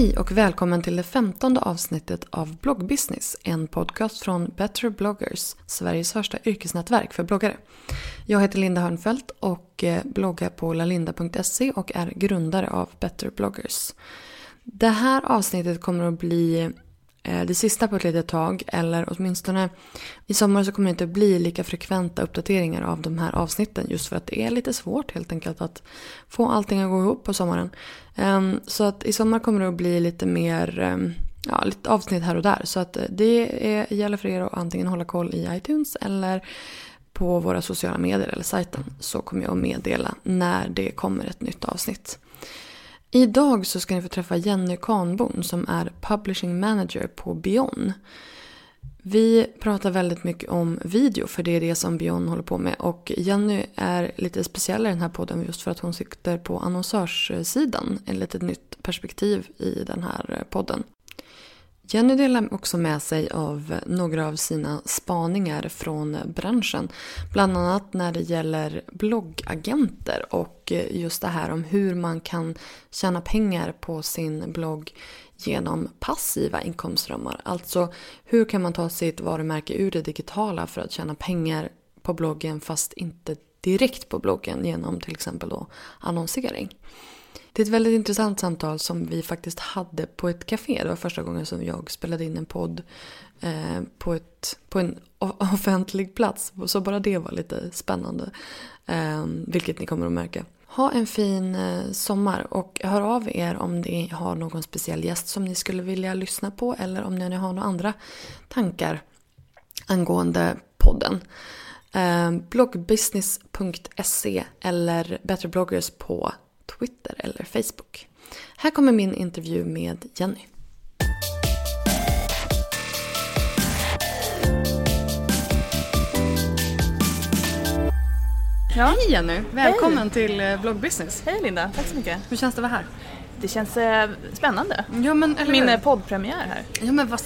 Hej och välkommen till det femtonde avsnittet av Bloggbusiness, en podcast från Better bloggers, Sveriges första yrkesnätverk för bloggare. Jag heter Linda Hörnfeldt och eh, bloggar på lalinda.se och är grundare av Better bloggers. Det här avsnittet kommer att bli eh, det sista på ett litet tag eller åtminstone i sommar så kommer det inte bli lika frekventa uppdateringar av de här avsnitten just för att det är lite svårt helt enkelt att få allting att gå ihop på sommaren. Ehm, så att i sommar kommer det att bli lite mer ehm, ja, lite avsnitt här och där. Så att eh, det är, gäller för er att antingen hålla koll i iTunes eller på våra sociala medier eller sajten så kommer jag att meddela när det kommer ett nytt avsnitt. Idag så ska ni få träffa Jenny Kahnborn som är Publishing Manager på Bion. Vi pratar väldigt mycket om video för det är det som Bion håller på med och Jenny är lite speciell i den här podden just för att hon sitter på annonsörssidan. Ett litet nytt perspektiv i den här podden. Jenny delar också med sig av några av sina spaningar från branschen. Bland annat när det gäller bloggagenter och just det här om hur man kan tjäna pengar på sin blogg genom passiva inkomstströmmar. Alltså hur kan man ta sitt varumärke ur det digitala för att tjäna pengar på bloggen fast inte direkt på bloggen genom till exempel då annonsering. Det är ett väldigt intressant samtal som vi faktiskt hade på ett café. Det var första gången som jag spelade in en podd eh, på, ett, på en offentlig plats. Så bara det var lite spännande. Eh, vilket ni kommer att märka. Ha en fin eh, sommar och hör av er om ni har någon speciell gäst som ni skulle vilja lyssna på eller om ni har några andra tankar angående podden. Eh, Bloggbusiness.se eller Better bloggers på Twitter eller Facebook. Här kommer min intervju med Jenny. Ja. Hej Jenny! Välkommen Hej. till eh, Bloggbusiness. Hej Linda, tack så mycket. Hur känns det att vara här? Det känns eh, spännande. Ja, men, eller Min eh, poddpremiär här. Ja men vad,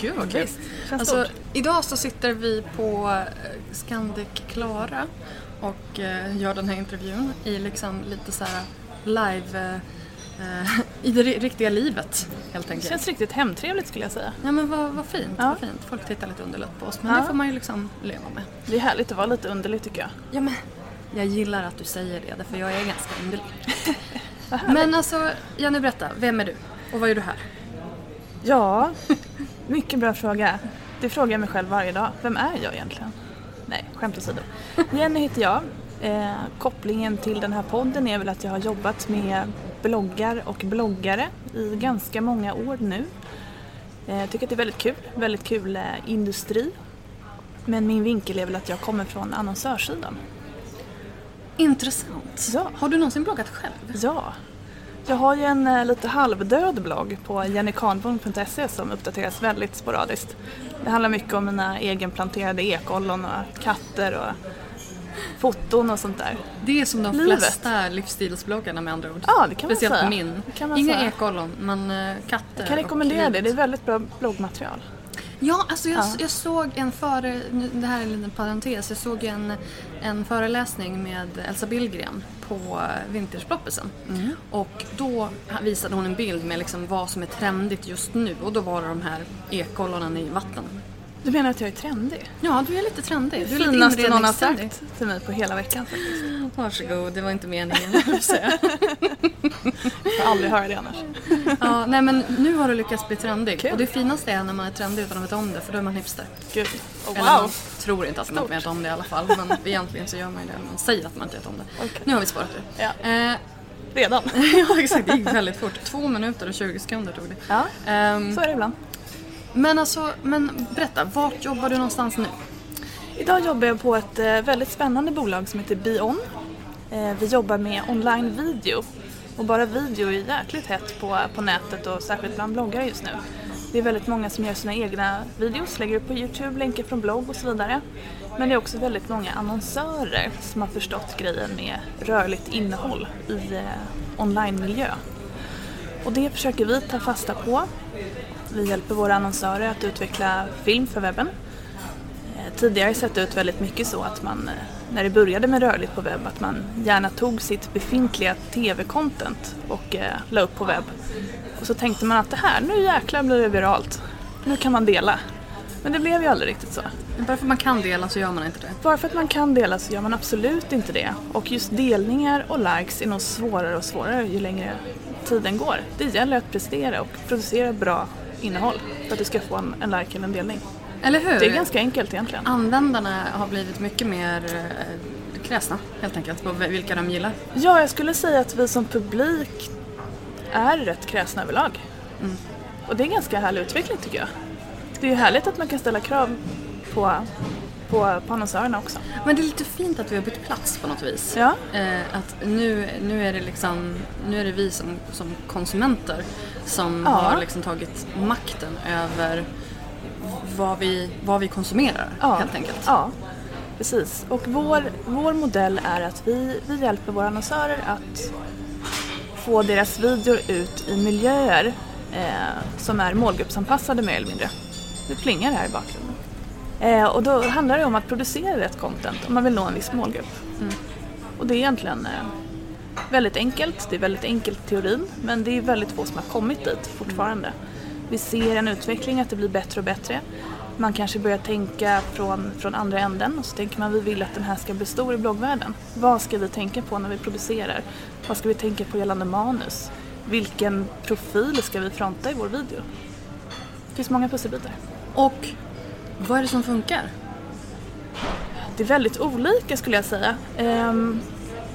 gud vad kul. Alltså, idag så sitter vi på eh, Scandic Klara och eh, gör den här intervjun i liksom lite så här live eh, i det riktiga livet helt enkelt. Det känns riktigt hemtrevligt skulle jag säga. Ja men vad, vad fint, ja. vad fint. Folk tittar lite underligt på oss men ja. det får man ju liksom leva med. Det är härligt att vara lite underlig tycker jag. Ja men jag gillar att du säger det för jag är ganska underlig. men alltså Jenny berätta, vem är du och vad gör du här? Ja, mycket bra fråga. Det frågar jag mig själv varje dag. Vem är jag egentligen? Nej, skämt åsido. Jenny heter jag. Eh, kopplingen till den här podden är väl att jag har jobbat med bloggar och bloggare i ganska många år nu. Jag eh, tycker att det är väldigt kul, väldigt kul eh, industri. Men min vinkel är väl att jag kommer från annonsörssidan. Intressant. Ja. Har du någonsin bloggat själv? Ja. Jag har ju en eh, lite halvdöd blogg på jennykanborn.se som uppdateras väldigt sporadiskt. Det handlar mycket om mina egenplanterade ekollon och katter och foton och sånt där. Det är som de Livet. flesta livsstilsbloggarna med andra ord. Ja, det kan Speciellt man säga. min. Kan man Inga ekollon, men uh, katter Jag kan rekommendera det, det är väldigt bra bloggmaterial. Ja, alltså jag, ja. jag såg en före, det här är en liten parentes, jag såg en, en föreläsning med Elsa Billgren på Vintersbloppisen. Mm. Och då visade hon en bild med liksom vad som är trendigt just nu och då var det de här ekollonen i vatten. Du menar att jag är trendig? Ja, du är lite trendig. Det är finaste någon har sagt till mig på hela veckan faktiskt. Varsågod, det var inte meningen. Jag får aldrig höra det annars. Ja, nej men nu har du lyckats bli trendig. Kul. Och det finaste är när man är trendig utan att veta om det, för då är man hipster. Gud. Oh, wow. Eller man tror inte att man vet om det i alla fall, men egentligen så gör man det. Man säger att man inte vet om det. Okay. Nu har vi spårat det. Ja. Eh, Redan? ja, exakt. Det gick väldigt fort. Två minuter och 20 sekunder tog det. Ja, um, så är det ibland. Men alltså, men berätta, vart jobbar du någonstans nu? Idag jobbar jag på ett eh, väldigt spännande bolag som heter Bion. Eh, vi jobbar med online video och bara video är jäkligt hett på, på nätet och särskilt bland bloggare just nu. Det är väldigt många som gör sina egna videos, lägger upp på Youtube, länkar från blogg och så vidare. Men det är också väldigt många annonsörer som har förstått grejen med rörligt innehåll i eh, online-miljö. Och det försöker vi ta fasta på vi hjälper våra annonsörer att utveckla film för webben. Eh, tidigare sett ut väldigt mycket så att man, eh, när det började med rörligt på webb, att man gärna tog sitt befintliga TV-content och eh, la upp på webb Och så tänkte man att det här, nu jäklar blir det viralt. Nu kan man dela. Men det blev ju aldrig riktigt så. Bara för att man kan dela så gör man inte det. Bara för att man kan dela så gör man absolut inte det. Och just delningar och likes är nog svårare och svårare ju längre tiden går. Det gäller att prestera och producera bra innehåll för att du ska få en, en like eller en delning. Eller hur? Det är ganska enkelt egentligen. Användarna har blivit mycket mer eh, kräsna helt enkelt på vilka de gillar. Ja, jag skulle säga att vi som publik är rätt kräsna överlag. Mm. Och det är en ganska härlig utveckling tycker jag. Det är ju härligt att man kan ställa krav på, på, på annonsörerna också. Men det är lite fint att vi har bytt plats på något vis. Ja, Eh, att nu, nu är det liksom, nu är det vi som, som konsumenter som Ja. har liksom tagit makten över vad vi, vad vi konsumerar Ja. helt enkelt. ja precis. Och vår, vår modell är att vi, vi hjälper våra annonsörer att få deras videor ut i miljöer eh, som är målgruppsanpassade mer eller mindre. Det plingar här i bakgrunden. Eh, och då handlar det om att producera rätt content om man vill nå en viss målgrupp. Mm. Och det är egentligen eh, väldigt enkelt. Det är väldigt enkelt teorin men det är väldigt få som har kommit dit fortfarande. Vi ser en utveckling att det blir bättre och bättre. Man kanske börjar tänka från, från andra änden och så tänker man vi vill att den här ska bli stor i bloggvärlden. Vad ska vi tänka på när vi producerar? Vad ska vi tänka på gällande manus? Vilken profil ska vi fronta i vår video? Det finns många pusselbitar. Och vad är det som funkar? Det är väldigt olika skulle jag säga. Ehm,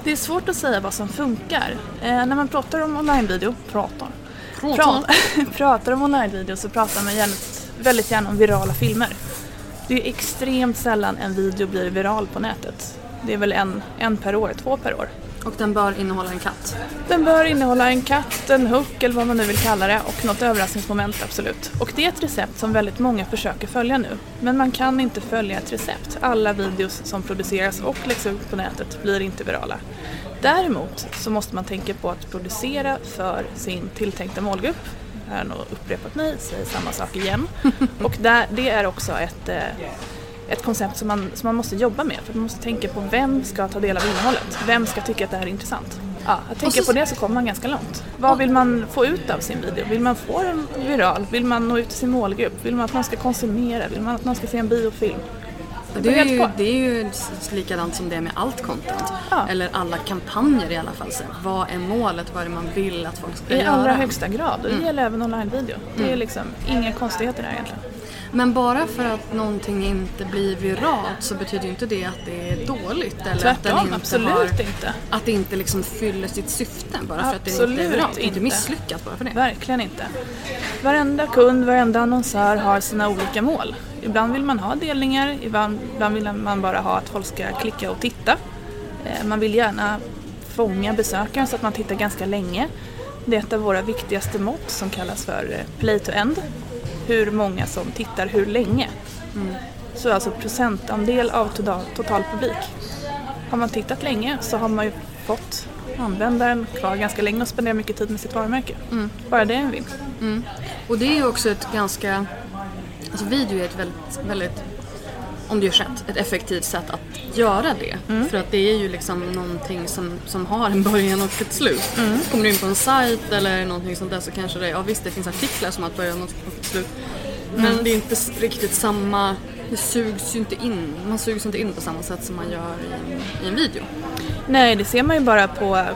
det är svårt att säga vad som funkar. Eh, när man pratar om onlinevideo, pratar, pratar, pratar om onlinevideo så pratar man gärna, väldigt gärna om virala filmer. Det är extremt sällan en video blir viral på nätet. Det är väl en, en per år, två per år. Och den bör innehålla en katt. Den bör innehålla en katt, en hook eller vad man nu vill kalla det och något överraskningsmoment absolut. Och det är ett recept som väldigt många försöker följa nu. Men man kan inte följa ett recept. Alla videos som produceras och läggs ut på nätet blir inte virala. Däremot så måste man tänka på att producera för sin tilltänkta målgrupp. Jag har nog upprepat mig, säger samma sak igen. Och där, det är också ett eh, ett koncept som man, som man måste jobba med. För man måste tänka på vem ska ta del av innehållet? Vem ska tycka att det här är intressant? Ja, att tänka så- på det så kommer man ganska långt. Vad vill man få ut av sin video? Vill man få den viral? Vill man nå ut till sin målgrupp? Vill man att någon ska konsumera? Vill man att någon ska se en biofilm? Det är, ju, det är ju likadant som det är med allt content. Ja. Eller alla kampanjer i alla fall. Så, vad är målet? Vad är det man vill att folk ska I göra? allra högsta grad. Och det Mm. gäller även online-video. Det är liksom inga konstigheter där egentligen. Men bara för att någonting inte blir viralt så betyder ju inte det att det är dåligt. Eller att den Tvärtom, inte absolut har, inte. Att det inte liksom fyller sitt syfte bara för att det inte är viralt. Inte inte. misslyckat bara för det. Verkligen inte. Varenda kund, varenda annonsör har sina olika mål. Ibland vill man ha delningar, ibland, ibland vill man bara ha att folk ska klicka och titta. Eh, Man vill gärna fånga besökaren så att man tittar ganska länge. Det är ett av våra viktigaste mått som kallas för eh, play to end. Hur många som tittar hur länge. Så alltså procentandel av total, total publik. Har man tittat länge så har man ju fått användaren kvar ganska länge och spenderar mycket tid med sitt varumärke. Bara det är en vinst. Mm. Och det är ju också ett ganska... Alltså video är ett väldigt, väldigt om det görs rätt, ett effektivt sätt att göra det. Mm. För att det är ju liksom någonting som, som har en början och ett slut. Mm. Kommer du in på en sajt eller någonting sånt där så kanske det, ja visst det finns artiklar som har ett början och ett slut. Men Mm. det är inte riktigt samma, det sugs ju inte in, man sugs inte in på samma sätt som man gör i en, i en video. Nej, det ser man ju bara på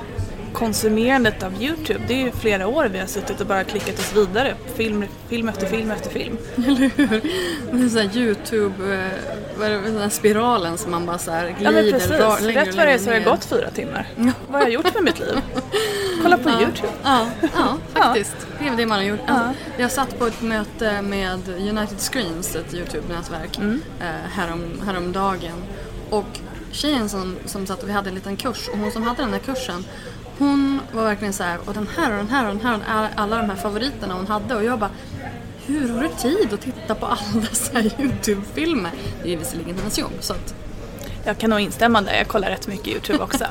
konsumerandet av Youtube. Det är ju flera år vi har suttit och bara klickat oss vidare. Film, film efter film efter film. Eller hur? Det är så här Youtube, eh, vad är den här spiralen som man bara så här glider Ja men precis, ra- längre rätt vad det är så har det gått fyra timmar. Vad har jag gjort med mitt liv? Kolla på Youtube. Ja, ja faktiskt. Det är det man har gjort. Ja. Alltså, jag satt på ett möte med United Screens, ett Youtube-nätverk, Mm. eh, härom, häromdagen. Och tjejen som, som satt och vi hade en liten kurs och hon som hade den här kursen hon var verkligen så här, och den här och den här och den här och alla- de här favoriterna hon hade och jag bara hur har du tid att titta på alla dessa Youtube-filmer? Det är ju visserligen hennes jobb så att Jag kan nog instämma där, jag kollar rätt mycket Youtube också.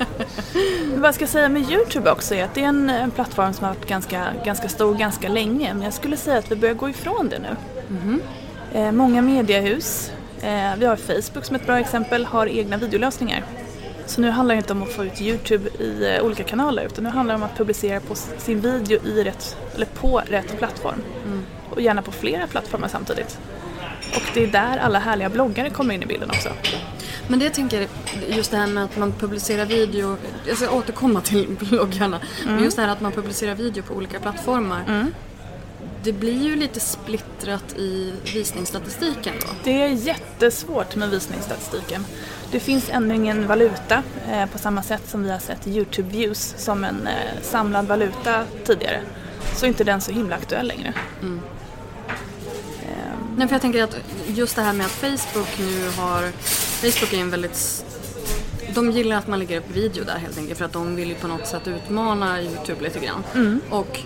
Vad jag ska säga med Youtube också är att det är en, en plattform som har varit ganska, ganska stor ganska länge. Men jag skulle säga att vi börjar gå ifrån det nu. Eh, många mediehus, eh, vi har Facebook som ett bra exempel, har egna videolösningar. Så nu handlar det inte om att få ut Youtube i eh, olika kanaler utan nu handlar det om att publicera på sin video i rätt, eller på rätt plattform. Mm. Och gärna på flera plattformar samtidigt. Och det är där alla härliga bloggare kommer in i bilden också. Men det jag tänker, just det här med att man publicerar video, jag ska återkomma till bloggarna, men just det här att man publicerar video på olika plattformar. Det blir ju lite splittrat i visningsstatistiken då. Det är jättesvårt med visningsstatistiken. Det finns ännu ingen valuta eh, på samma sätt som vi har sett Youtube views som en eh, samlad valuta tidigare. Så är inte den så himla aktuell längre. Nej, för jag tänker att just det här med att Facebook nu har... Facebook är en väldigt... De gillar att man lägger upp video där helt enkelt för att de vill ju på något sätt utmana Youtube lite grann. Och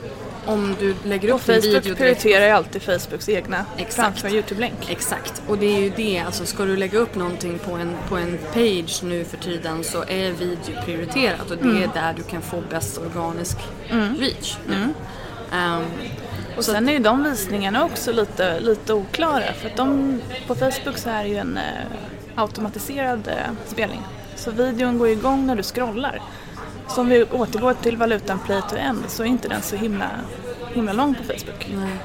om du lägger upp en video Facebook prioriterar ju alltid Facebooks egna Exakt. framför Youtube-länk. Exakt, och det är ju det, alltså ska du lägga upp någonting på en, på en page nu för tiden så är video prioriterat och det är där du kan få bäst organisk reach nu. Ehm, Och sen är ju de visningarna också lite, lite oklara för att de, på Facebook så är det ju en eh, automatiserad eh, spelning. Så videon går igång när du scrollar. Så om vi återgår till valutan play to end så är inte den så himla, himla lång på Facebook. nej.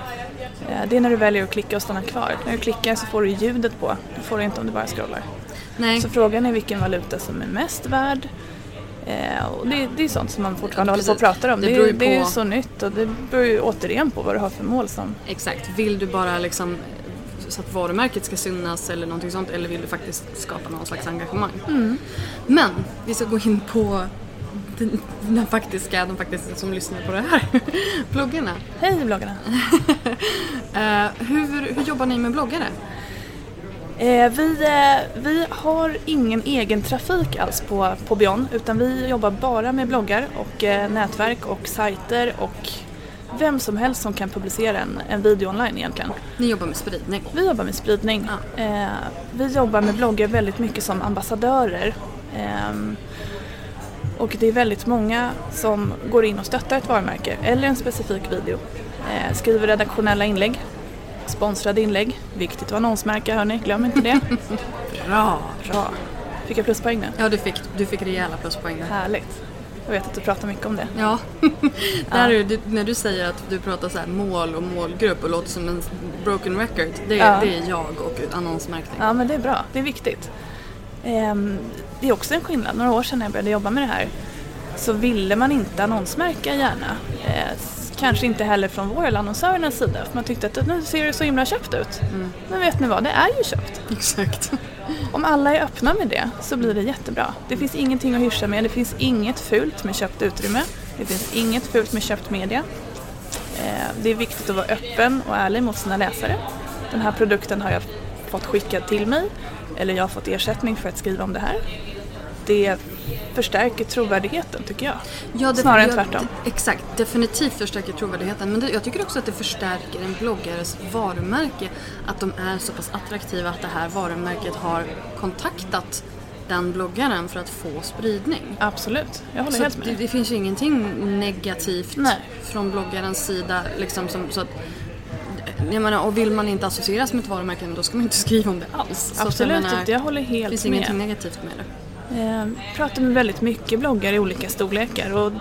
Eh, Det är när du väljer att klicka och stanna kvar. När du klickar så får du ljudet på, det får du inte om du bara scrollar. nej. Så frågan är vilken valuta som är mest värd. Eh, och det, det är sånt som man fortfarande Ja, håller på och pratar om. Det Det, är- ju det är på- så nytt och det beror ju återigen på vad du har för mål som Exakt. Vill du bara liksom så att varumärket ska synas eller någonting sånt eller vill du faktiskt skapa någon slags engagemang? Men vi ska gå in på den, den faktiska, de faktiska som lyssnar på det här, bloggarna. Hej bloggarna! Eh, hur, hur jobbar ni med bloggare? Eh, vi, eh, vi har ingen egen trafik alls på, på Beyond utan vi jobbar bara med bloggar och eh, nätverk och sajter och vem som helst som kan publicera en, en video online egentligen. Ni jobbar med spridning. Vi jobbar med spridning. Eh, vi jobbar med bloggar väldigt mycket som ambassadörer. Och det är väldigt många som går in och stöttar ett varumärke eller en specifik video. Eh, skriver redaktionella inlägg, sponsrade inlägg. Viktigt att annonsmärka hörni, glöm inte det. Bra! Bra. Fick jag pluspoäng nu? Ja, du fick, du fick rejäla pluspoäng där. Härligt. Jag vet att du pratar mycket om det. Ja. Där är det, när du säger att du pratar så här mål och målgrupp och låter som en broken record, det, Ja. det är jag och annonsmärkning. Ja men det är bra, det är viktigt. Ehm, det är också en skillnad, några år sedan när jag började jobba med det här så ville man inte annonsmärka gärna. Eh, kanske inte heller från vår eller annonsörernas sida för man tyckte att nu ser det så himla köpt ut. Men vet ni vad, det är ju köpt. Exakt. Om alla är öppna med det så blir det jättebra. Det finns ingenting att hyscha med, det finns inget fult med köpt utrymme. Det finns inget fult med köpt media. Eh, Det är viktigt att vara öppen och ärlig mot sina läsare. Den här produkten har jag fått skickad till mig eller jag har fått ersättning för att skriva om det här. Det förstärker trovärdigheten tycker jag. Ja, det, Snarare än tvärtom. Exakt, definitivt förstärker trovärdigheten. Men det, jag tycker också att det förstärker en bloggares varumärke. Att de är så pass attraktiva att det här varumärket har kontaktat den bloggaren för att få spridning. Absolut, jag håller Så helt med. det, det finns ju ingenting negativt Nej. från bloggarens sida. Liksom som, så att, jag menar, och vill man inte associeras med ett varumärke då ska man inte skriva om det alls. Att jag Absolut menar, inte, jag håller Det helt finns med. ingenting negativt med det. Eh, pratar med väldigt mycket bloggare i olika storlekar och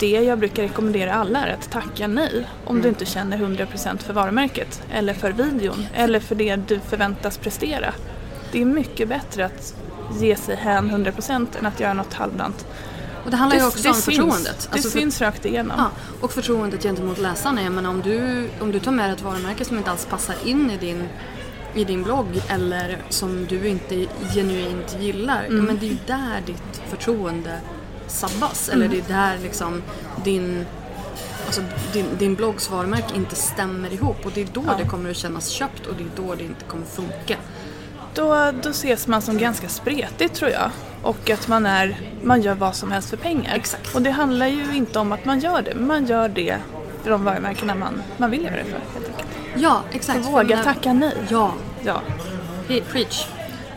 det jag brukar rekommendera alla är att tacka nej om du inte känner 100% för varumärket eller för videon eller för det du förväntas prestera. Det är mycket bättre att ge sig hän 100% än att göra något halvdant. Och det handlar ju också om syns. förtroendet. Det Alltså för- syns rakt igenom. Ja, och förtroendet gentemot läsarna. Jag menar, om, du, om du tar med ett varumärke som inte alls passar in i din, i din blogg eller som du inte genuint gillar, ja, men det är ju där ditt förtroende sabbas. Eller det är där liksom din, alltså din, din bloggs varumärke inte stämmer ihop och det är då Ja. det kommer att kännas köpt och det är då det inte kommer funka. Då, då ses man som ganska spretig tror jag. Och att man, är, man gör vad som helst för pengar. Exakt. Och det handlar ju inte om att man gör det, men man gör det för de varumärkena man, man vill göra det för. Helt enkelt. Ja, exakt. För våga tacka nej. Ja, Ja. Pre- Preach.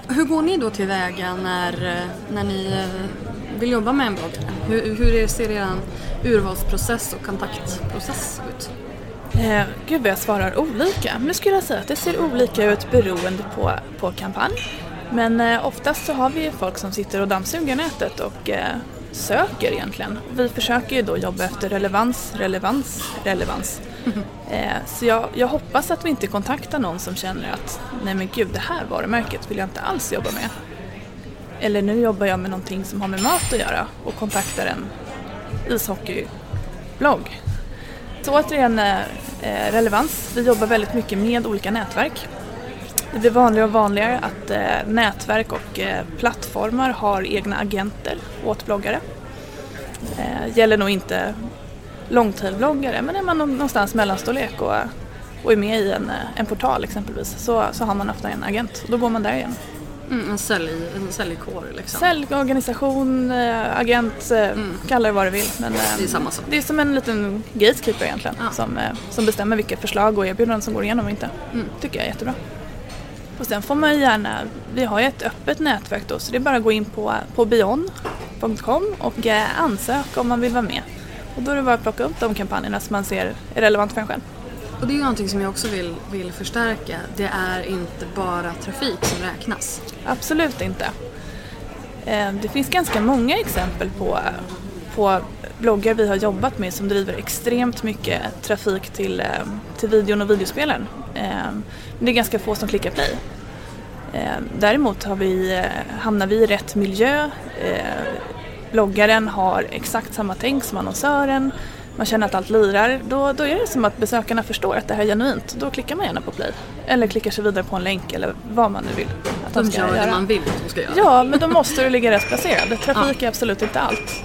Hur går ni då tillväga när, när ni eh, vill jobba med en blogg? Hur, hur ser er urvalsprocess och kontaktprocess ut? Eh, gud vad jag svarar olika. Men jag skulle jag säga att det ser olika ut beroende på, på kampanj. Men eh, oftast så har vi folk som sitter och dammsuger nätet och eh, söker egentligen. Vi försöker ju då jobba efter relevans, relevans, relevans. Eh, så jag, jag hoppas att vi inte kontaktar någon som känner att nej men gud det här varumärket vill jag inte alls jobba med. Eller nu jobbar jag med någonting som har med mat att göra och kontaktar en ishockeyblogg. Så återigen eh, relevans. Vi jobbar väldigt mycket med olika nätverk. Det blir vanligare och vanligare att eh, nätverk och eh, plattformar har egna agenter åt bloggare. Eh, gäller nog inte långtailbloggare men är man någonstans mellanstorlek och, och är med i en, en portal exempelvis så, så har man ofta en agent och då går man där igen. Mm, en, sälj, en säljkår liksom? Säljorganisation, agent, mm. kalla det vad du vill. Men, det är samma sak. Det är som en liten gatekeeper egentligen ja. som, som bestämmer vilka förslag och erbjudanden som går igenom och inte. Mm. tycker jag är jättebra. Och sen får man gärna, vi har ju ett öppet nätverk då så det är bara att gå in på, på bion.com och ansöka om man vill vara med. Och då är det bara att plocka upp de kampanjerna som man ser är relevant för en själv. Och det är ju någonting som jag också vill, vill förstärka. Det är inte bara trafik som räknas. Absolut inte. Eh, det finns ganska många exempel på, på bloggar vi har jobbat med som driver extremt mycket trafik till, eh, till videon och videospelen. Eh, men det är ganska få som klickar play. Däremot har vi, hamnar vi i rätt miljö. Bloggaren har exakt samma tänk som annonsören man känner att allt lirar, då, då är det som att besökarna förstår att det här är genuint. Då klickar man gärna på play. Eller klickar sig vidare på en länk eller vad man nu vill att de ska gör göra. det man vill att de ska göra. Ja, men då måste du ligga rätt placerad. Trafik ja. är absolut inte allt.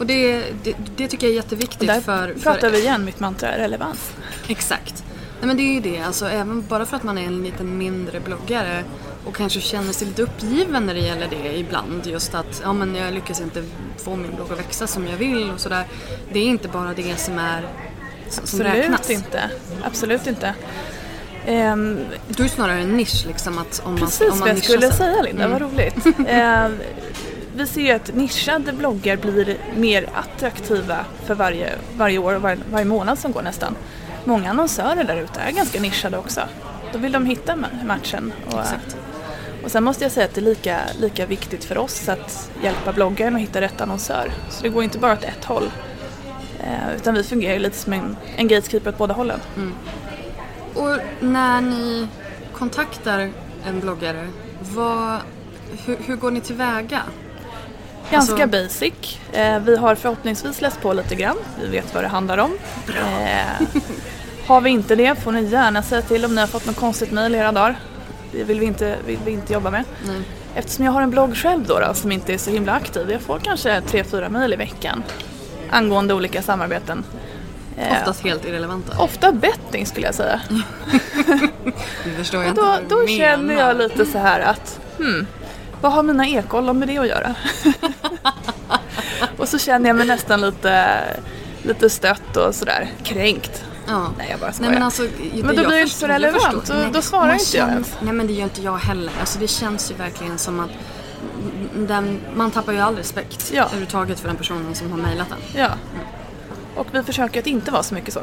Och det, det, det tycker jag är jätteviktigt. Och där för, för... pratar vi igen mitt mantra relevans. Exakt. Nej men det är ju det, alltså även bara för att man är en lite mindre bloggare och kanske känner sig lite uppgiven när det gäller det ibland. Just att ja, men jag lyckas inte få min blogg att växa som jag vill och sådär. Det är inte bara det som är som Absolut räknas. inte. Absolut inte. Um, du är snarare en nisch liksom att om man, Precis om man vad jag skulle säga Linda, mm. vad roligt. uh, vi ser ju att nischade bloggar blir mer attraktiva för varje, varje år och var, varje månad som går nästan. Många annonsörer där ute är ganska nischade också. Då vill de hitta matchen. Och, Exakt. Och sen måste jag säga att det är lika, lika viktigt för oss att hjälpa bloggaren att hitta rätt annonsör. Så det går inte bara åt ett håll. Eh, utan vi fungerar lite som en, en gatekeeper åt båda hållen. Mm. Och när ni kontaktar en bloggare, vad, hur, hur går ni tillväga? Ganska alltså... basic. Eh, vi har förhoppningsvis läst på lite grann. Vi vet vad det handlar om. Eh, har vi inte det får ni gärna säga till om ni har fått något konstigt mejl era dagar. Det vill vi inte, vill vi inte jobba med. Nej. Eftersom jag har en blogg själv då, då, som inte är så himla aktiv. Jag får kanske tre fyra mejl i veckan angående olika samarbeten. Eh, Oftast helt irrelevanta. Ofta betting skulle jag säga. det förstår jag och då, inte då känner jag lite så här att hmm, vad har mina ekollon med det att göra? och så känner jag mig nästan lite, lite stött och sådär kränkt. Ja. Nej jag bara skojar. Nej, men, alltså, det, men då blir det inte så relevant. Då, då svarar inte jag ens. Nej men det gör inte jag heller. Alltså, det känns ju verkligen som att den, man tappar ju all respekt ja. överhuvudtaget för den personen som har mejlat den. Ja. Mm. Och vi försöker att inte vara så mycket så.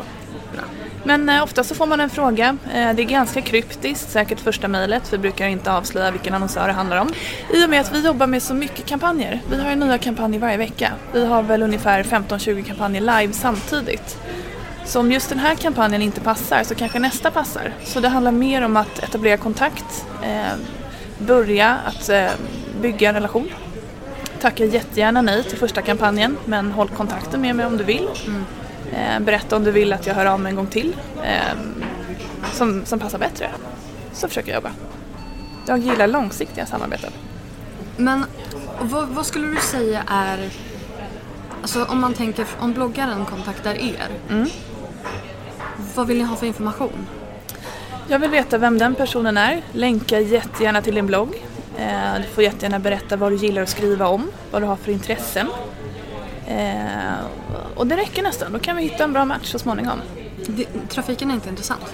Bra. Men eh, ofta så får man en fråga. Eh, det är ganska kryptiskt, säkert första mejlet. Vi brukar inte avslöja vilken annonsör det handlar om. I och med att vi jobbar med så mycket kampanjer. Vi har ju nya kampanjer varje vecka. Vi har väl ungefär 15-20 kampanjer live samtidigt. Så om just den här kampanjen inte passar så kanske nästa passar. Så det handlar mer om att etablera kontakt, eh, börja att eh, bygga en relation. Tacka jättegärna nej till första kampanjen men håll kontakten med mig om du vill. Mm. Eh, berätta om du vill att jag hör av mig en gång till eh, som, som passar bättre. Så försöker jag jobba. Jag gillar långsiktiga samarbeten. Men vad, vad skulle du säga är Alltså om man tänker, om bloggaren kontaktar er, mm. Vad vill ni ha för information? Jag vill veta vem den personen är. Länka jättegärna till din blogg. Eh, du får jättegärna berätta vad du gillar att skriva om, vad du har för intressen. Eh, och det räcker nästan, då kan vi hitta en bra match så småningom. trafiken är inte intressant?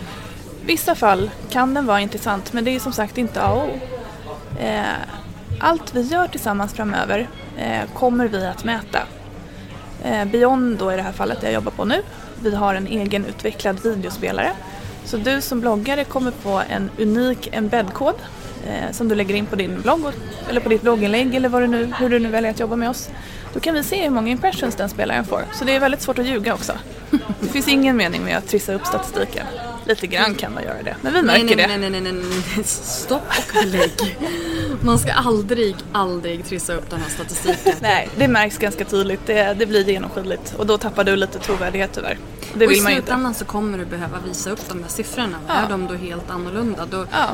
Vissa fall kan den vara intressant men det är som sagt inte A och O. Eh, allt vi gör tillsammans framöver kommer vi att mäta. Beyond då i det här fallet det jag jobbar på nu vi har en egen utvecklad videospelare. Så du som bloggare kommer få en unik embedkod eh, som du lägger in på din blogg eller på ditt blogginlägg eller vad du nu, hur du nu väljer att jobba med oss. Då kan vi se hur många impressions den spelaren får. Så det är väldigt svårt att ljuga också. Det finns ingen mening med att trissa upp statistiken. Lite grann kan man göra det, men vi märker nej, det. nej, nej, nej, nej, nej, stopp och belägg. Man ska aldrig, aldrig trissa upp den här statistiken. Nej, det märks ganska tydligt. Det, det blir genomskinligt och då tappar du lite trovärdighet tyvärr. Det och i slutändan så kommer du behöva visa upp de där siffrorna. Ja. Är de då helt annorlunda, då, Ja.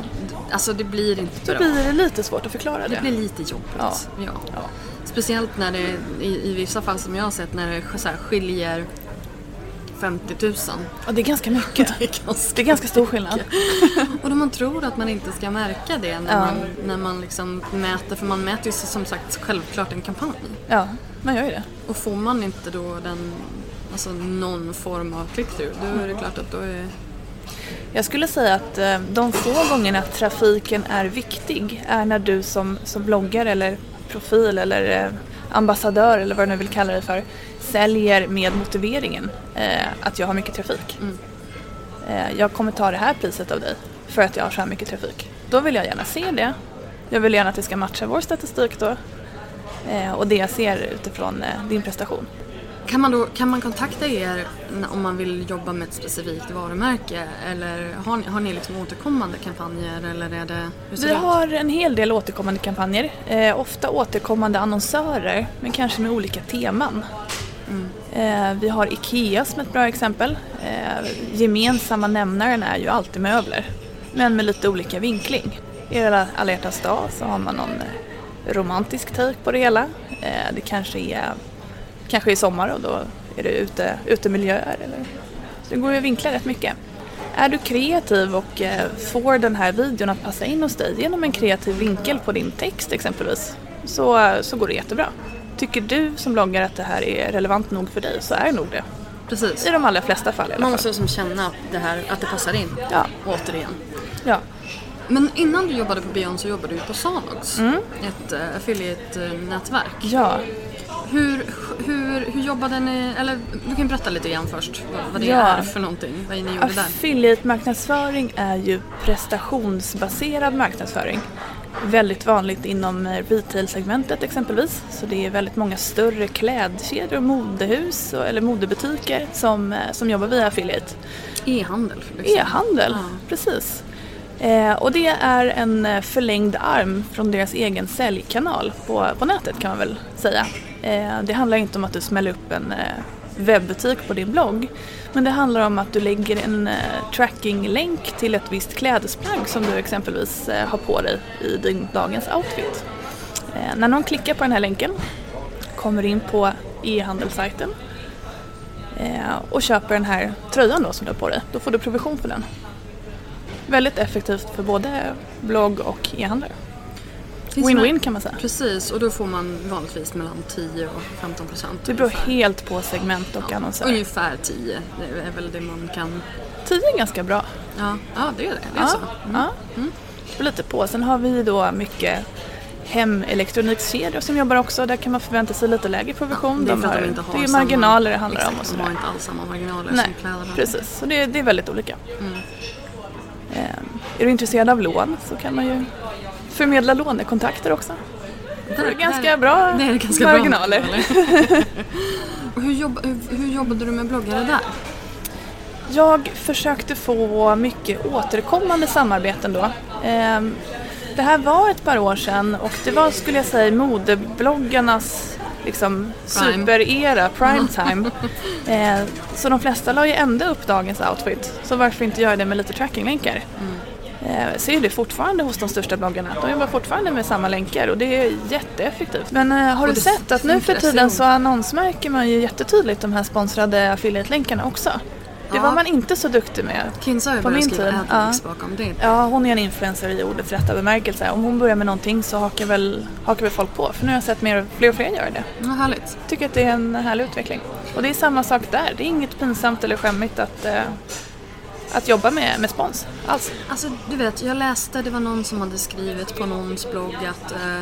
alltså det blir inte Då bra. blir det lite svårt att förklara det. Det blir lite jobbigt. Ja. Ja. Ja. Speciellt när det, i, i vissa fall som jag har sett, när det så här, skiljer 50 000. Och det är ganska mycket. Det är ganska Det är ganska stor skillnad. Och då man tror att man inte ska märka det när Ja. man, när man liksom mäter, för man mäter ju som sagt självklart en kampanj. Ja, man gör ju det. Och får man inte då den, alltså någon form av click-through, då är det klart att då är Jag skulle säga att eh, de få gångerna trafiken är viktig är när du som, som bloggare eller profil eller eh, ambassadör eller vad du nu vill kalla det för säljer med motiveringen eh, att jag har mycket trafik. Mm. Eh, jag kommer ta det här priset av dig för att jag har så här mycket trafik. Då vill jag gärna se det. Jag vill gärna att det ska matcha vår statistik då. Och det jag ser utifrån din prestation. Kan man, då, kan man kontakta er om man vill jobba med ett specifikt varumärke? Eller har ni, har ni liksom återkommande kampanjer? Eller är det, Vi har en hel del återkommande kampanjer. Eh, ofta återkommande annonsörer, men kanske med olika teman. Eh, vi har IKEA som ett bra exempel. Eh, gemensamma nämnaren är ju alltid möbler, men med lite olika vinkling. I alla alla hjärtans dag så har man någon eh, romantisk take på det hela. Eh, det kanske är, kanske är sommar och då är det ute, utemiljöer. Eller, så det går ju att vinkla rätt mycket. Är du kreativ och eh, får den här videon att passa in hos dig genom en kreativ vinkel på din text exempelvis så, så går det jättebra. Tycker du som bloggare att det här är relevant nog för dig så är det nog det. Precis. I de allra flesta fall i alla Man fall. måste liksom känna att det, här, att det passar in. Ja. Återigen. Ja. Men innan du jobbade på Beyond så jobbade du på Sanox. Mm. Ett uh, affiliate-nätverk. ja. Hur, hur, hur jobbade ni, eller du kan berätta lite grann först vad, det Ja. är för någonting, vad ni gjorde där. Affiliate-marknadsföring är ju prestationsbaserad marknadsföring. Väldigt vanligt inom eh, retail-segmentet exempelvis. Så det är väldigt många större klädkedjor och modehus eller modebutiker som, eh, som jobbar via affiliate. E-handel. E-handel, Ja. precis. Eh, och det är en eh, förlängd arm från deras egen säljkanal på, på nätet kan man väl säga. Eh, det handlar inte om att du smäller upp en webbutik på din blogg. Men det handlar om att du lägger en trackinglänk till ett visst klädesplagg som du exempelvis har på dig i din dagens outfit. När någon klickar på den här länken, kommer in på e-handelssajten och köper den här tröjan då som du har på dig, då får du provision för den. Väldigt effektivt för både blogg och e-handlare. Win-win kan man säga. Precis, och då får man vanligtvis mellan 10 och 15 procent. Det beror helt på segment och annonsörer. Ungefär 10, det är väl det man kan... 10 är ganska bra. Ja, ja det är det. Det är Ja, så. Mm. ja. Det beror lite på. Sen har vi då mycket hemelektronikkedjor som jobbar också. Där kan man förvänta sig lite lägre provision. Det är de har, inte har det är samma- marginaler det handlar om. Och Exakt, de sådär. har inte alls samma marginaler Nej, som kläder precis. Så det, det är väldigt olika. Mm. Ehm, är du intresserad av lån så kan man ju förmedla lånekontakter också. Det är ganska bra det är ganska marginaler. Bra hur, jobb, hur, hur jobbade du med bloggare där? Jag försökte få mycket återkommande samarbeten då. Ehm, Det här var ett par år sedan och det var skulle jag säga modebloggarnas liksom, Prime. superera, prime time. Eh, Så de flesta la ju ändå upp dagens outfit. Så varför inte göra det med lite trackinglänkar? Eh, ser det fortfarande hos de största bloggarna. De jobbar fortfarande med samma länkar och det är jätteeffektivt. Men eh, har du Och sett att nu för tiden så. så annonsmärker man ju jättetydligt de här sponsrade affiliate-länkarna också. Det Ja. var man inte så duktig med. Kinsa har ju börjat skriva tid, adlinks ja. bakom det. Ja, hon är en influencer i ordets rätta bemärkelse. Om hon börjar med någonting så hakar väl, hakar väl folk på. För nu har jag sett mer, fler och fler göra det. Ja, härligt. Tycker att det är en härlig utveckling. Och det är samma sak där. Det är inget pinsamt eller skämmigt att, eh, att jobba med, med spons alls. Alltså du vet, jag läste, det var någon som hade skrivit på någons blogg att, eh,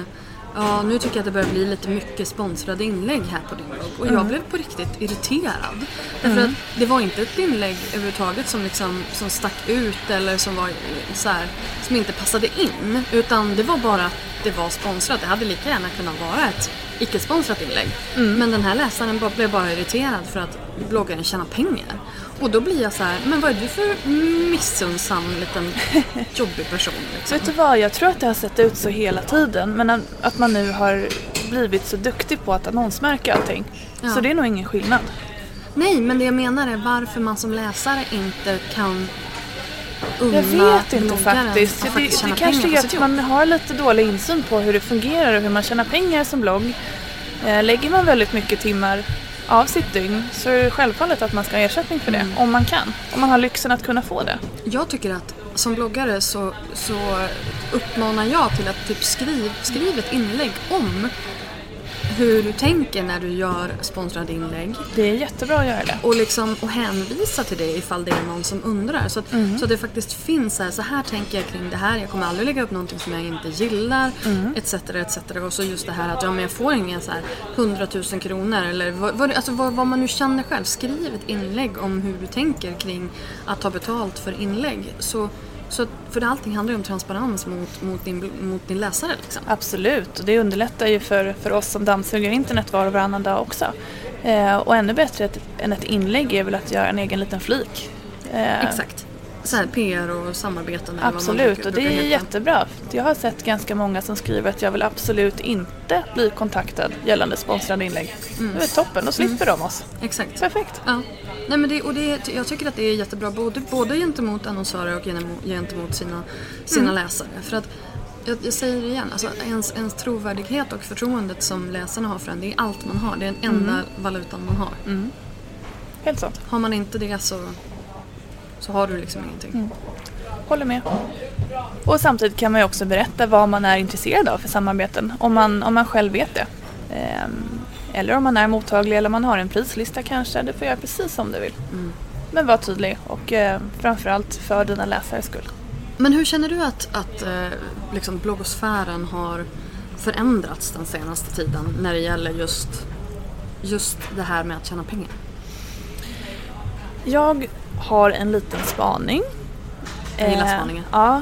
ja nu tycker jag att det börjar bli lite mycket sponsrade inlägg här på din blogg. Och jag Mm. blev på riktigt irriterad. Därför att det var inte ett inlägg överhuvudtaget som, liksom, som stack ut eller som var så här, som inte passade in. Utan det var bara att det var sponsrat. Det hade lika gärna kunnat vara ett icke-sponsrat inlägg. Mm. Men den här läsaren blev bara irriterad för att bloggaren tjänar pengar. Och då blir jag så här, men vad är du för missunnsam liten jobbig person liksom? Vet du vad, jag tror att det har sett ut så hela tiden men att- man nu har blivit så duktig på att annonsmärka allting. Ja. Så det är nog ingen skillnad. Nej, men det jag menar är varför man som läsare inte kan unna Jag vet inte faktiskt. att Det, faktiskt det tjäna kanske är att man har lite dålig insyn på hur det fungerar och hur man tjänar pengar som blogg. Eh, lägger man väldigt mycket timmar av sitt dygn så är det självfallet att man ska ha ersättning för det. Mm. Om man kan. Om man har lyxen att kunna få det. Jag tycker att som bloggare så, så uppmanar jag till att typ skriv, skriv ett inlägg om hur du tänker när du gör sponsrade inlägg. Det är jättebra att göra det. Och, liksom, och hänvisa till det ifall det är någon som undrar. Så att, så att det faktiskt finns så här, så här tänker jag kring det här. Jag kommer aldrig lägga upp någonting som jag inte gillar. Etc, etc. Och så just det här att ja, men jag får ingen så här 100 000 kronor. Eller vad, vad, alltså, vad, vad man nu känner själv. Skriv ett inlägg om hur du tänker kring att ta betalt för inlägg. Så, så för allting handlar ju om transparens mot, mot, din, mot din läsare. Liksom. Absolut, och det underlättar ju för, för oss som dammsuger internet var och varannan dag också. Eh, och ännu bättre ett, än ett inlägg är väl att göra en egen liten flik. Eh, Exakt. Så här, PR och samarbeten. Absolut, och det är heta. jättebra. Jag har sett ganska många som skriver att jag vill absolut inte bli kontaktad gällande sponsrade inlägg. Det är toppen, då slipper de oss. Exakt. Perfekt. Ja. Nej, men det, och det, jag tycker att det är jättebra både, både gentemot annonsörer och gentemot, sina, sina läsare. För att, jag, jag säger det igen, alltså ens, ens trovärdighet och förtroendet som läsarna har för en, det är allt man har. Det är den enda valutan man har. Helt sant. Har man inte det så, så har du liksom ingenting. Håller med. Och samtidigt kan man ju också berätta vad man är intresserad av för samarbeten. Om man, om man själv vet det. Ehm, eller om man är mottaglig eller om man har en prislista kanske. Du får göra precis som du vill. Mm. Men var tydlig och eh, framförallt för dina läsares skull. Men hur känner du att, att eh, liksom bloggosfären har förändrats den senaste tiden när det gäller just, just det här med att tjäna pengar? Jag har en liten spaning. Jag gillar Eh, spaningar. Ja.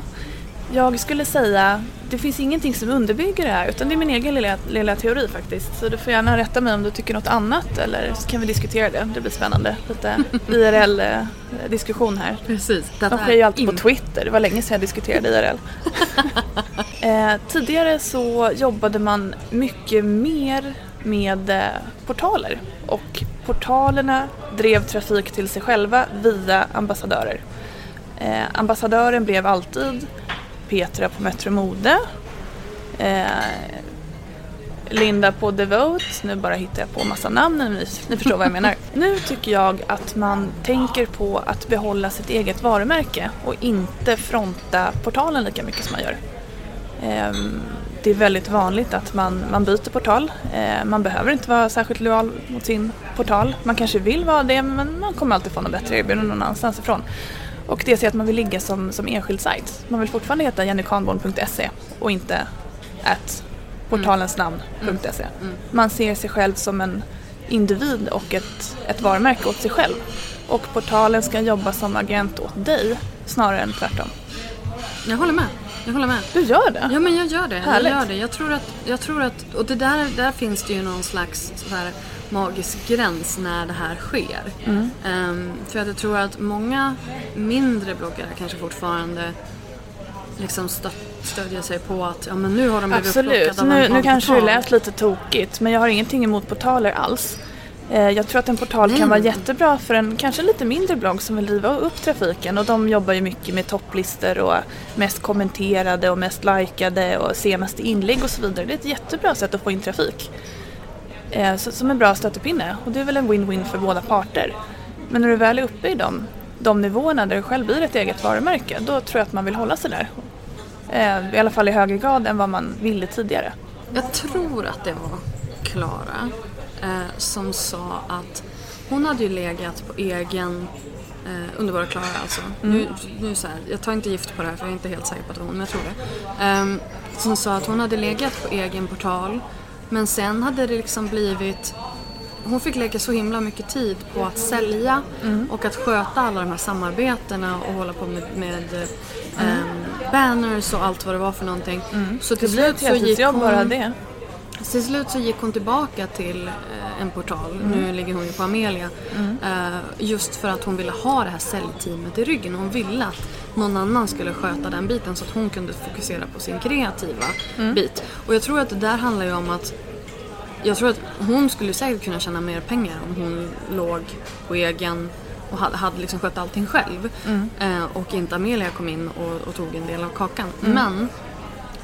Jag skulle säga, det finns ingenting som underbygger det här utan det är min egen lilla, lilla teori faktiskt. Så du får gärna rätta mig om du tycker något annat eller så kan vi diskutera det. Det blir spännande. Lite IRL-diskussion här. Precis. De sker ju alltid på Twitter, det var länge sedan jag diskuterade IRL. eh, tidigare så jobbade man mycket mer med eh, portaler och portalerna drev trafik till sig själva via ambassadörer. Eh, ambassadören blev alltid Petra på Metro Mode, eh, Linda på Devote, nu bara hittar jag på massa namn, ni, ni förstår vad jag menar. Nu tycker jag att man tänker på att behålla sitt eget varumärke och inte fronta portalen lika mycket som man gör. Ehm, Det är väldigt vanligt att man, man byter portal. Eh, Man behöver inte vara särskilt lojal mot sin portal. Man kanske vill vara det men man kommer alltid få något bättre erbjudande någon annanstans ifrån. Och det ser att man vill ligga som, som enskild sajt. Man vill fortfarande heta jennykanborn.se och inte at portalensnamn.se. Man ser sig själv som en individ och ett, ett varumärke åt sig själv. Och portalen ska jobba som agent åt dig snarare än tvärtom. Jag håller med. Jag håller med. Du gör det? Ja men jag gör det. Härligt. Jag gör det. Jag tror att, jag tror att och det där, där finns det ju någon slags så här magisk gräns när det här sker. Mm. Ehm, för att jag tror att många mindre bloggare kanske fortfarande liksom stödjer sig på att ja men nu har de blivit Absolut, av nu, nu kanske det lät lite tokigt men jag har ingenting emot portaler alls. Eh, Jag tror att en portal kan vara men- jättebra för en kanske lite mindre blogg som vill driva upp trafiken och de jobbar ju mycket med topplistor och mest kommenterade och mest likade och senaste inlägg och så vidare. Det är ett jättebra sätt att få in trafik. Eh, Som en bra stöttepinne och det är väl en win-win för båda parter. Men när du väl är uppe i de, de nivåerna där du själv blir ett eget varumärke då tror jag att man vill hålla sig där. Eh, I alla fall i högre grad än vad man ville tidigare. Jag tror att det var Klara eh, som sa att hon hade ju legat på egen eh, underbara Klara alltså. Nu, nu så här, jag tar inte gift på det här för jag är inte helt säker på att det var hon, men jag tror det. Ehm, som sa att hon hade legat på egen portal men sen hade det liksom blivit hon fick lägga så himla mycket tid på att sälja Mm. och att sköta alla de här samarbetena och hålla på med, med ehm, banners och allt vad det var för någonting. Så till Mm. Det slut, så gick heltidsjobb bara hon, det. till slut så gick hon tillbaka till eh, en portal, Mm. nu ligger hon ju på Amelia, eh, just för att hon ville ha det här säljteamet i ryggen. Hon ville att någon annan skulle sköta den biten så att hon kunde fokusera på sin kreativa Mm. bit. Och jag tror att det där handlar ju om att jag tror att hon skulle säkert kunna tjäna mer pengar om hon låg på egen och hade, hade liksom skött allting själv. Eh, och inte Amelia kom in och, och tog en del av kakan. Men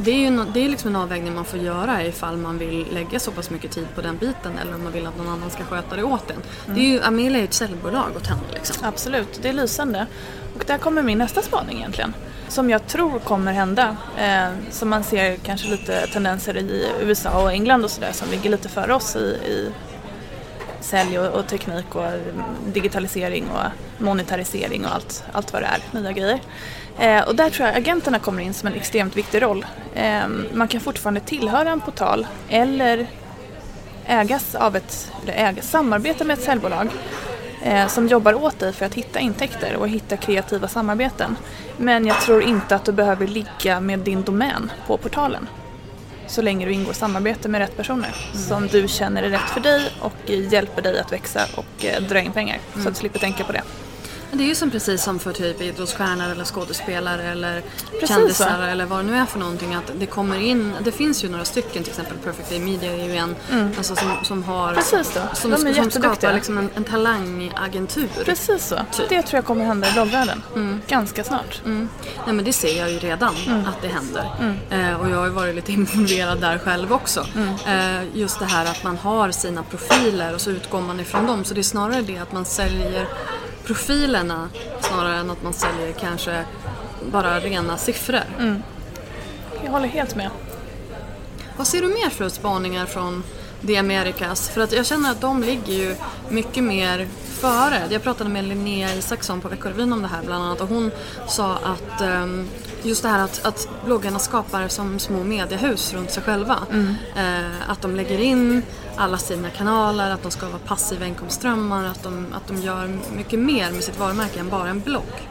det är ju no, det är liksom en avvägning man får göra ifall man vill lägga så pass mycket tid på den biten eller om man vill att någon annan ska sköta det åt en. Det är ju, Amelia är ju ett säljbolag åt henne liksom. Absolut, det är lysande. Och där kommer min nästa spaning egentligen. Som jag tror kommer hända. Eh, som man ser kanske lite tendenser i USA och England och sådär som ligger lite före oss i, i sälj och, och teknik och mm, digitalisering och monetarisering och allt, allt vad det är, nya grejer. Eh, och där tror jag agenterna kommer in som en extremt viktig roll. Eh, man kan fortfarande tillhöra en portal eller ägas av ett, eller ägas, samarbeta med ett säljbolag eh, som jobbar åt dig för att hitta intäkter och hitta kreativa samarbeten. Men jag tror inte att du behöver ligga med din domän på portalen. Så länge du ingår samarbete med rätt personer som du känner är rätt för dig och hjälper dig att växa och eh, dra in pengar. Så att du slipper tänka på det. Det är ju som precis som för typ idrottsstjärnor eller skådespelare eller Precis kändisar så. eller vad det nu är för någonting. Att det kommer in, det finns ju några stycken till exempel Perfect Day Media är ju en alltså, som, som har Mm. Precis då. som, som jätteduktiga. skapar liksom en, en talangagentur. Precis så. Typ. Det tror jag kommer hända i bloggvärlden. Ganska snart. Mm. Nej men det ser jag ju redan Mm. att det händer. Eh, och jag har ju varit lite involverad där själv också. Mm. Eh, just det här att man har sina profiler och så utgår man ifrån dem. Så det är snarare det att man säljer profilerna snarare än att man säljer kanske bara rena siffror. Mm. Jag håller helt med. Vad ser du mer för spaningar från The Americas? För att jag känner att de ligger ju mycket mer före. Jag pratade med Linnea Isaksson på Veckorevyn om det här bland annat och hon sa att ehm, just det här att, att bloggarna skapar som små mediehus runt sig själva. Eh, att de lägger in alla sina kanaler, att de skapar passiva inkomstströmmar, att de, att de gör mycket mer med sitt varumärke än bara en blogg.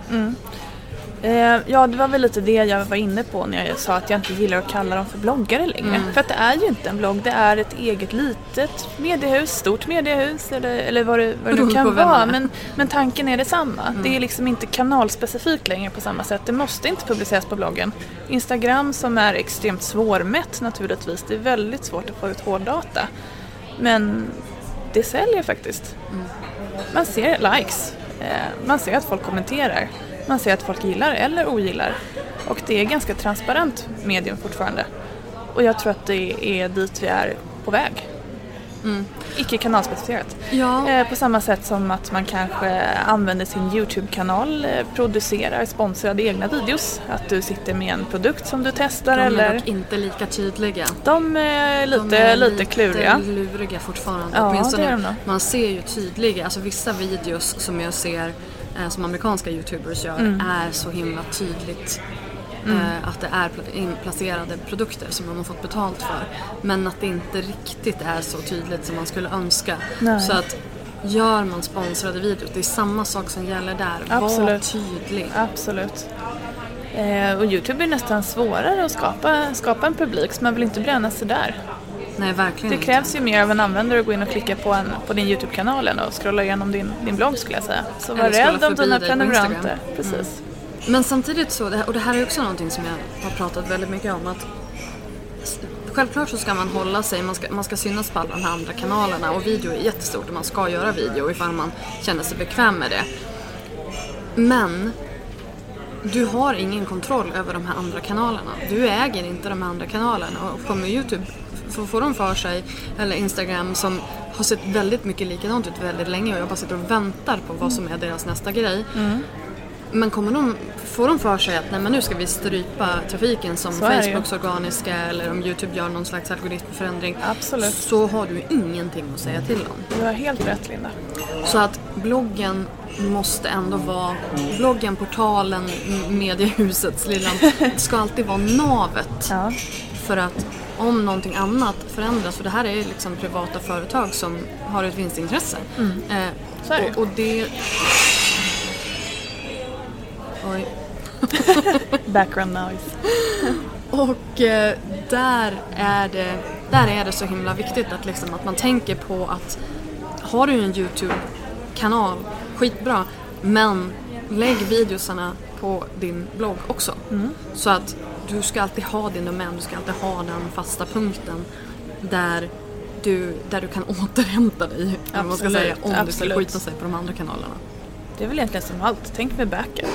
Eh, ja, det var väl lite det jag var inne på när jag sa att jag inte gillar att kalla dem för bloggare längre. För att det är ju inte en blogg, det är ett eget litet mediehus, stort mediehus eller, eller vad det, vad det nu kan vara. Men, men tanken är detsamma. Det är liksom inte kanalspecifikt längre på samma sätt. Det måste inte publiceras på bloggen. Instagram som är extremt svårmätt naturligtvis, det är väldigt svårt att få ut hårddata. Men det säljer faktiskt. Man ser likes, eh, man ser att folk kommenterar, man ser att folk gillar eller ogillar. Och det är ganska transparent medium fortfarande. Och jag tror att det är dit vi är på väg. Icke kanalspecificerat. Ja, Eh, på samma sätt som att man kanske använder sin YouTube-kanal, eh, producerar sponsrade egna videos. Att du sitter med en produkt som du testar de är eller... dock inte lika tydliga. De är lite, De är lite kluriga. luriga fortfarande. Ja, Åtminstone, det är de nog. man ser ju tydliga, alltså vissa videos som jag ser eh, som amerikanska youtubers gör Mm. är så himla tydligt eh, att det är pla- inplacerade produkter som de har fått betalt för. Men att det inte riktigt är så tydligt som man skulle önska. Nej. Så att gör man sponsrade videos, det är samma sak som gäller där. Var Absolut. tydlig. Absolut. Eh, och Youtube är nästan svårare att skapa, skapa en publik så man vill inte bränna sig där. Nej, verkligen Det inte. krävs ju mer av en användare att gå in och klicka på, en, på din Youtube-kanal än att scrolla igenom din, din blogg skulle jag säga. Så var rädd om dina prenumeranter. Precis. Men samtidigt så, och det här är också någonting som jag har pratat väldigt mycket om att Självklart så ska man hålla sig, man ska, man ska synas på alla de här andra kanalerna och video är jättestort och man ska göra video ifall man känner sig bekväm med det. Men du har ingen kontroll över de här andra kanalerna. Du äger inte de här andra kanalerna och kommer Youtube får, får de för sig, eller Instagram som har sett väldigt mycket likadant ut väldigt länge och jag bara sitter och väntar på vad som är deras nästa grej. Mm. Men kommer de, får de för sig att nej, men nu ska vi strypa trafiken som. Facebooks organiska eller om Youtube gör någon slags algoritmförändring Absolut. så har du ingenting att säga till om. Du har helt rätt Linda. Så att bloggen måste ändå vara, bloggen, portalen, mediehusets lilla, ska alltid vara navet Ja. För att om någonting annat förändras, för det här är ju liksom privata företag som har ett vinstintresse. Eh, Så är det. och, och det... Oj. Background noise. Och eh, där, är det, där är det så himla viktigt att, liksom, att man tänker på att har du en YouTube-kanal, skitbra, men lägg videosarna på din blogg också. Så att du ska alltid ha din domän, du ska alltid ha den fasta punkten där du, där du kan återhämta dig, vad man ska Absolut, säga, om det skulle absolut. skita sig på de andra kanalerna. Det är väl egentligen som allt. Tänk med backup.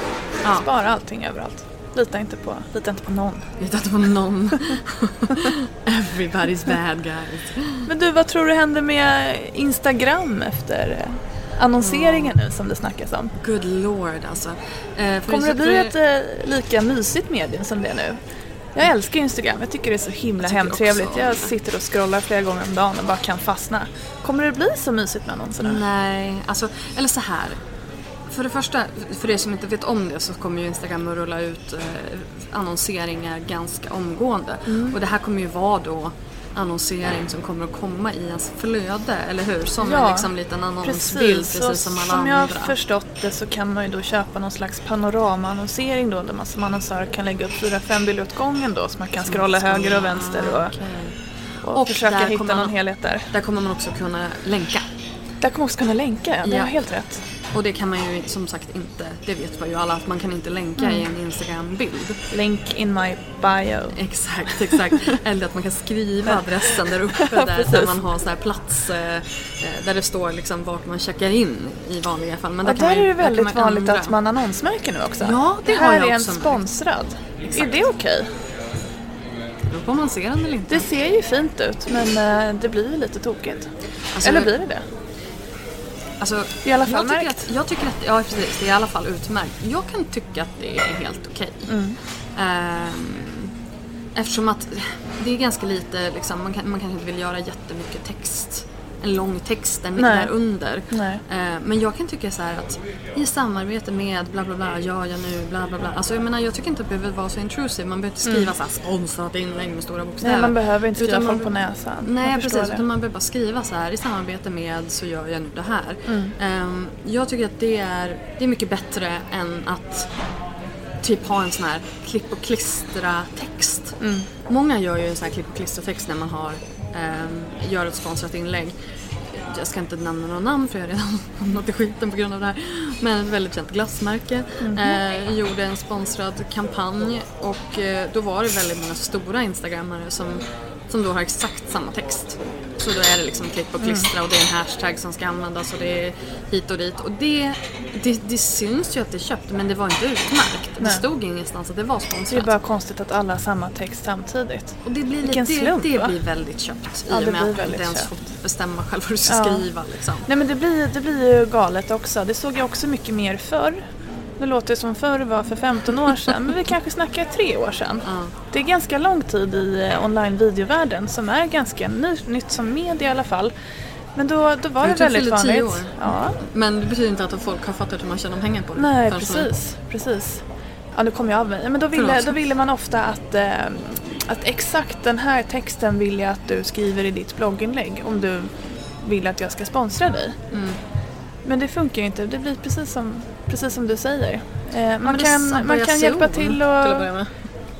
Ja. Spara allting överallt. Lita inte på, lita inte på någon. Lita inte på någon. Everybody's bad guys. Men du, vad tror du händer med Instagram efter eh, annonseringen nu som det snackas om? Good lord alltså. Eh, Kommer det bli ett eh, lika mysigt medium som det är nu? Jag älskar Instagram, jag tycker det är så himla hemtrevligt. Jag sitter och scrollar flera gånger om dagen och bara kan fastna. Kommer det bli så mysigt med annonserna? Nej, alltså, eller så här. För det första, för er som inte vet om det så kommer ju Instagram att rulla ut eh, annonseringar ganska omgående. Mm. Och det här kommer ju vara då annonsering som kommer att komma i ens flöde, eller hur? Som Ja, en liksom liten annonsbild, precis, och som alla som jag har andra. förstått det så kan man ju då köpa någon slags panoramaannonsering då där man som annonsör kan lägga upp fyra, fem bilder åt gången då så man kan scrolla höger och vänster och, Okej. och, Och försöka hitta någon man- helhet där. Där kommer man också kunna länka. Där kommer man också kunna länka, ja. det Ja. har helt rätt. Och det kan man ju som sagt inte, det vet ju alla, att man kan inte länka Mm. i en Instagram-bild. Link in my bio. Exakt, exakt. Eller att man kan skriva adressen där uppe där, där man har så här plats eh, eh, där det står liksom vart man checkar in i vanliga fall. Men där, där man är det väldigt man vanligt ändra. att man annonsmärker nu också. Ja, det här har jag är en sponsrad. Exakt. Är det okej? Det beror på om man ser den eller inte. Det ser ju fint ut men eh, det blir ju lite tokigt. Alltså, Eller blir det det? Alltså, I alla fall jag tycker, märkt. att, jag tycker att, ja precis, det är i alla fall utmärkt. Jag kan tycka att det är helt okej. Mm. Ehm, eftersom att det är ganska lite, liksom, man, kan, man kanske inte vill göra jättemycket text. En lång text där, där under. Nej. Eh, men jag kan tycka så här att i samarbete med bla bla bla, gör jag nu, bla bla bla. Alltså jag menar jag tycker inte att det behöver vara så intrusive. Man behöver inte skriva så här sponsrat inlägg med stora bokstäver. Mm. Nej, man behöver inte skriva Utan man folk på näsan. Nej precis, det. utan man behöver bara skriva så här i samarbete med så gör jag nu det här. Mm. Ehm, jag tycker att det är, det är mycket bättre än att typ ha en sån här klipp och klistra text. Mm. Många gör ju en sån här klipp och klistra text när man har, ehm, gör ett sponsrat inlägg. Jag ska inte nämna några namn för jag har redan hamnat i skiten på grund av det här. Men ett väldigt känt glassmärke Mhm. eh, gjorde en sponsrad kampanj och eh, då var det väldigt många stora instagrammare som, som då har exakt samma text. Så då är det liksom klipp och klistra och det är en hashtag som ska användas och det är hit och dit. Och det, det, det syns ju att det är köpt men det var inte utmärkt. Det Nej. stod ingenstans att det var Det är sponsrat. bara konstigt att alla har samma text samtidigt. Och det blir, lite, Vilken det, slump, det va? blir väldigt köpt Ja, i det och med att du inte ens får bestämma själv vad du ska Ja. skriva. Liksom. Nej men det blir, det blir ju galet också. Det såg jag också mycket mer förr. Det låter som förr var för 15 år sedan, men vi kanske snackar tre år sedan. Ja. Det är ganska lång tid i eh, online-videovärlden som är ganska ny, nytt som media i alla fall. Men då, då var det väldigt fyller tio vanligt. år. Ja, Men det betyder inte att folk har fattat hur man tjänar pengar på det. nej precis, precis. Ja nu kom jag av mig. Men då ville, Förlåt. då ville man ofta att, eh, att exakt den här texten vill jag att du skriver i ditt blogginlägg om du vill att jag ska sponsra dig. Mm. Men det funkar ju inte, det blir precis som, precis som du säger. Eh, man kan, man kan hjälpa till och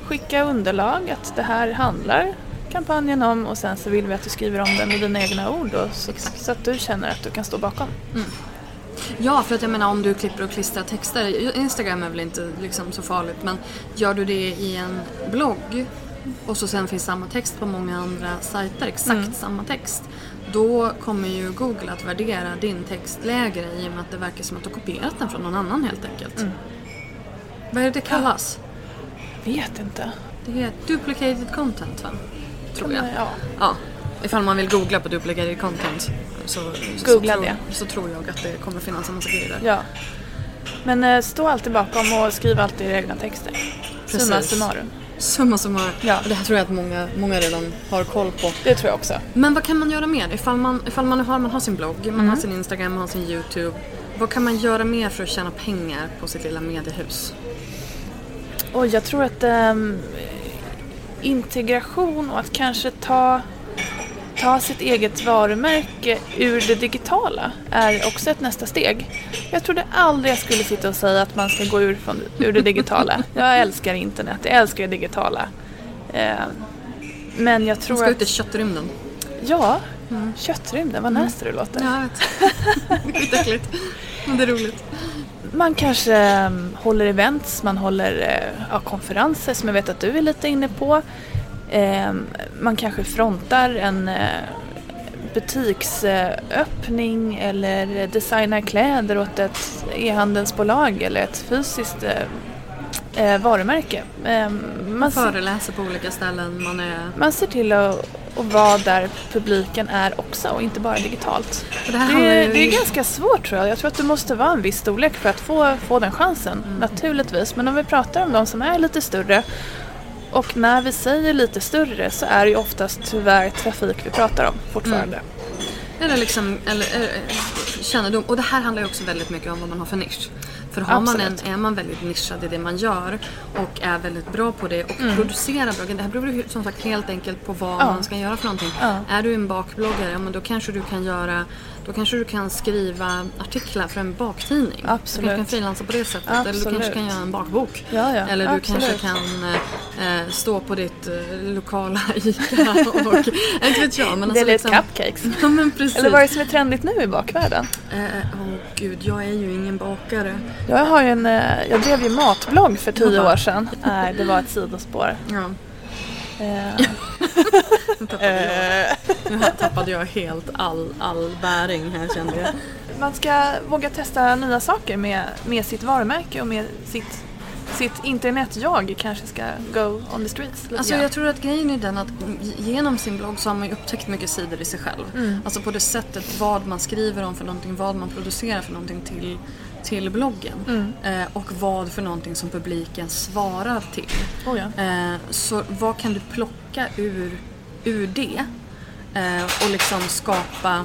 skicka underlag att det här handlar kampanjen om och sen så vill vi att du skriver om den med dina egna ord då, så, så att du känner att du kan stå bakom. Ja, för att jag menar om du klipper och klistrar texter. Instagram är väl inte liksom så farligt men gör du det i en blogg och så sen finns samma text på många andra sajter, exakt Mm. samma text. Då kommer ju Google att värdera din text lägre i och med att det verkar som att du kopierat den från någon annan helt enkelt. Mm. Vad är det det kallas? Vet inte. Det är duplicated content va? Tror jag. Ja. Ja, ifall man vill googla på duplicated content så, Googla så, det. tror, så tror jag att det kommer finnas en massa grejer där. ja. Men eh, stå alltid bakom och skriv alltid era egna texter. Summa Precis. summarum. Summa summarum. Ja. Och Det här tror jag att många, många redan har koll på. Det tror jag också. Men vad kan man göra mer? Ifall man, ifall man, har, man har sin blogg, man Mm. har sin Instagram, man har sin YouTube. Vad kan man göra mer för att tjäna pengar på sitt lilla mediehus? Och jag tror att ehm, integration och att kanske ta, ta sitt eget varumärke ur det digitala är också ett nästa steg. Jag trodde aldrig jag skulle sitta och säga att man ska gå ur, från, ur det digitala. Jag älskar internet, jag älskar det digitala. Eh, men jag tror Man ska ut i att... köttrymden. Ja, köttrymden, vad nasty det låter. Ja, jag vet. Lite äckligt. Men det är roligt. Man kanske um, håller events, man håller eh, ja, konferenser som jag vet att du är lite inne på. Ehm, man kanske frontar en eh, butiksöppning eller designar kläder åt ett e-handelsbolag eller ett fysiskt eh, eh, varumärke. Ehm, man, ser, Föreläser på olika ställen. Man är... man ser till att, att vara där publiken är också och inte bara digitalt. Och det Det är, ju... det är ganska svårt tror jag. Jag tror att du måste vara en viss storlek för att få, få den chansen. Naturligtvis. Men om vi pratar om de som är lite större och när vi säger lite större så är det ju oftast tyvärr trafik vi pratar om fortfarande. Eller liksom, eller, eh, kännedom. Och det här handlar ju också väldigt mycket om vad man har för nisch. För har man en, är man väldigt nischad i det man gör och är väldigt bra på det och producerar bra Det här beror ju som sagt helt enkelt på vad Mm. Ja. man ska göra för någonting. Ja. Är du en bakbloggare, men då kanske du kan göra då kanske du kan skriva artiklar för en baktidning. Du Absolut. kanske kan frilansa på det sättet. Eller du Absolut. kanske kan göra en bakbok. Ja, ja. Eller du Absolut. kanske kan eh, stå på ditt eh, lokala ICA och... inte vet jag. Men alltså Dela liksom, cupcakes. Ja men precis. Eller vad är det som är trendigt nu i bakvärlden? Eh, Åh gud, jag är ju ingen bakare. Jag, har ju en, eh, jag drev ju matblogg för tio år sedan. Nej, det var ett sidospår. Ja, Eh, nu tappade, jag, nu tappade jag helt all, all bäring här kände jag. Man ska våga testa nya saker med, med sitt varumärke och med sitt, sitt internet-jag kanske ska go on the streets Alltså jag tror att grejen är den att genom sin blogg så har man ju upptäckt mycket sidor i sig själv. Mm. Alltså på det sättet vad man skriver om för någonting, vad man producerar för någonting till, till bloggen. Mm. Eh, och vad för någonting som publiken svarar till. Oh, ja. Eh, så vad kan du plocka ur, ur det eh, och liksom skapa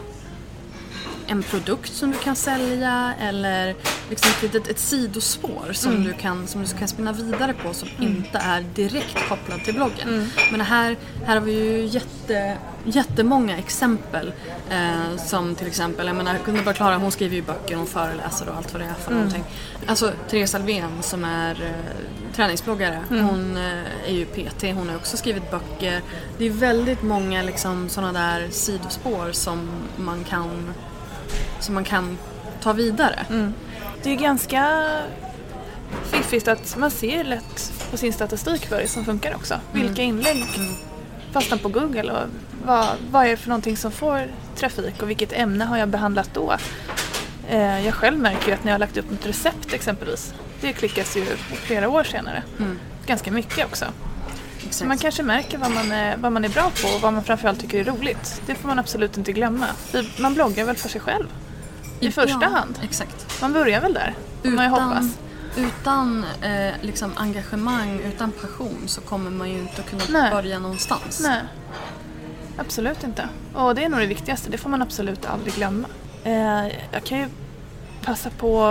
en produkt som du kan sälja eller liksom ett, litet- ett sidospår som, Mm. du kan, som du kan spinna vidare på som inte är direkt kopplad till bloggen. Mm. Men här, här har vi ju jätte, jättemånga exempel eh, som till exempel, jag menar Gunilla Klara hon skriver ju böcker, hon föreläser och allt vad det är för Mm. någonting. Alltså Therese Alvén som är eh, träningsbloggare, Mm. hon eh, är ju PT, hon har också skrivit böcker. Det är väldigt många liksom sådana där sidospår som man kan, som man kan ta vidare. Mm. Det är ganska fiffigt att man ser lätt på sin statistik vad det är som funkar också. Vilka inlägg fastnar på Google och vad, vad är det för någonting som får trafik och vilket ämne har jag behandlat då? Eh, jag själv märker ju att när jag har lagt upp ett recept exempelvis, det klickas ju flera år senare. Mm. Ganska mycket också. Exakt. Så man kanske märker vad man, är, vad man är bra på och vad man framförallt tycker är roligt. Det får man absolut inte glömma. Man bloggar väl för sig själv i första Ja, hand. Exakt. Man börjar väl där, får man ju hoppas. utan eh, liksom engagemang, utan passion så kommer man ju inte att kunna Nej. börja någonstans. Nej, absolut inte. Och det är nog det viktigaste, det får man absolut aldrig glömma. Eh, jag kan ju passa på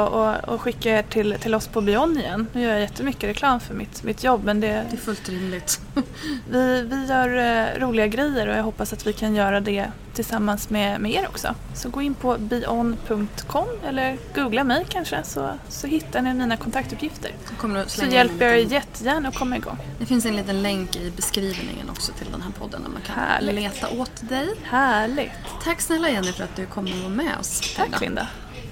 att skicka er till, till oss på Beyond igen. Nu gör jag jättemycket reklam för mitt, mitt jobb men det, Det är fullt rimligt. vi, vi gör eh, roliga grejer och jag hoppas att vi kan göra det tillsammans med, med er också. Så gå in på beyond.com eller googla mig kanske så, så hittar ni mina kontaktuppgifter. Så Så hjälper jag er liten- jättegärna att komma igång. Det finns en liten länk i beskrivningen också till den här podden där man kan Härligt. leta åt dig. Härligt! Tack snälla Jenny för att du kom och var med oss. Tack. Linda,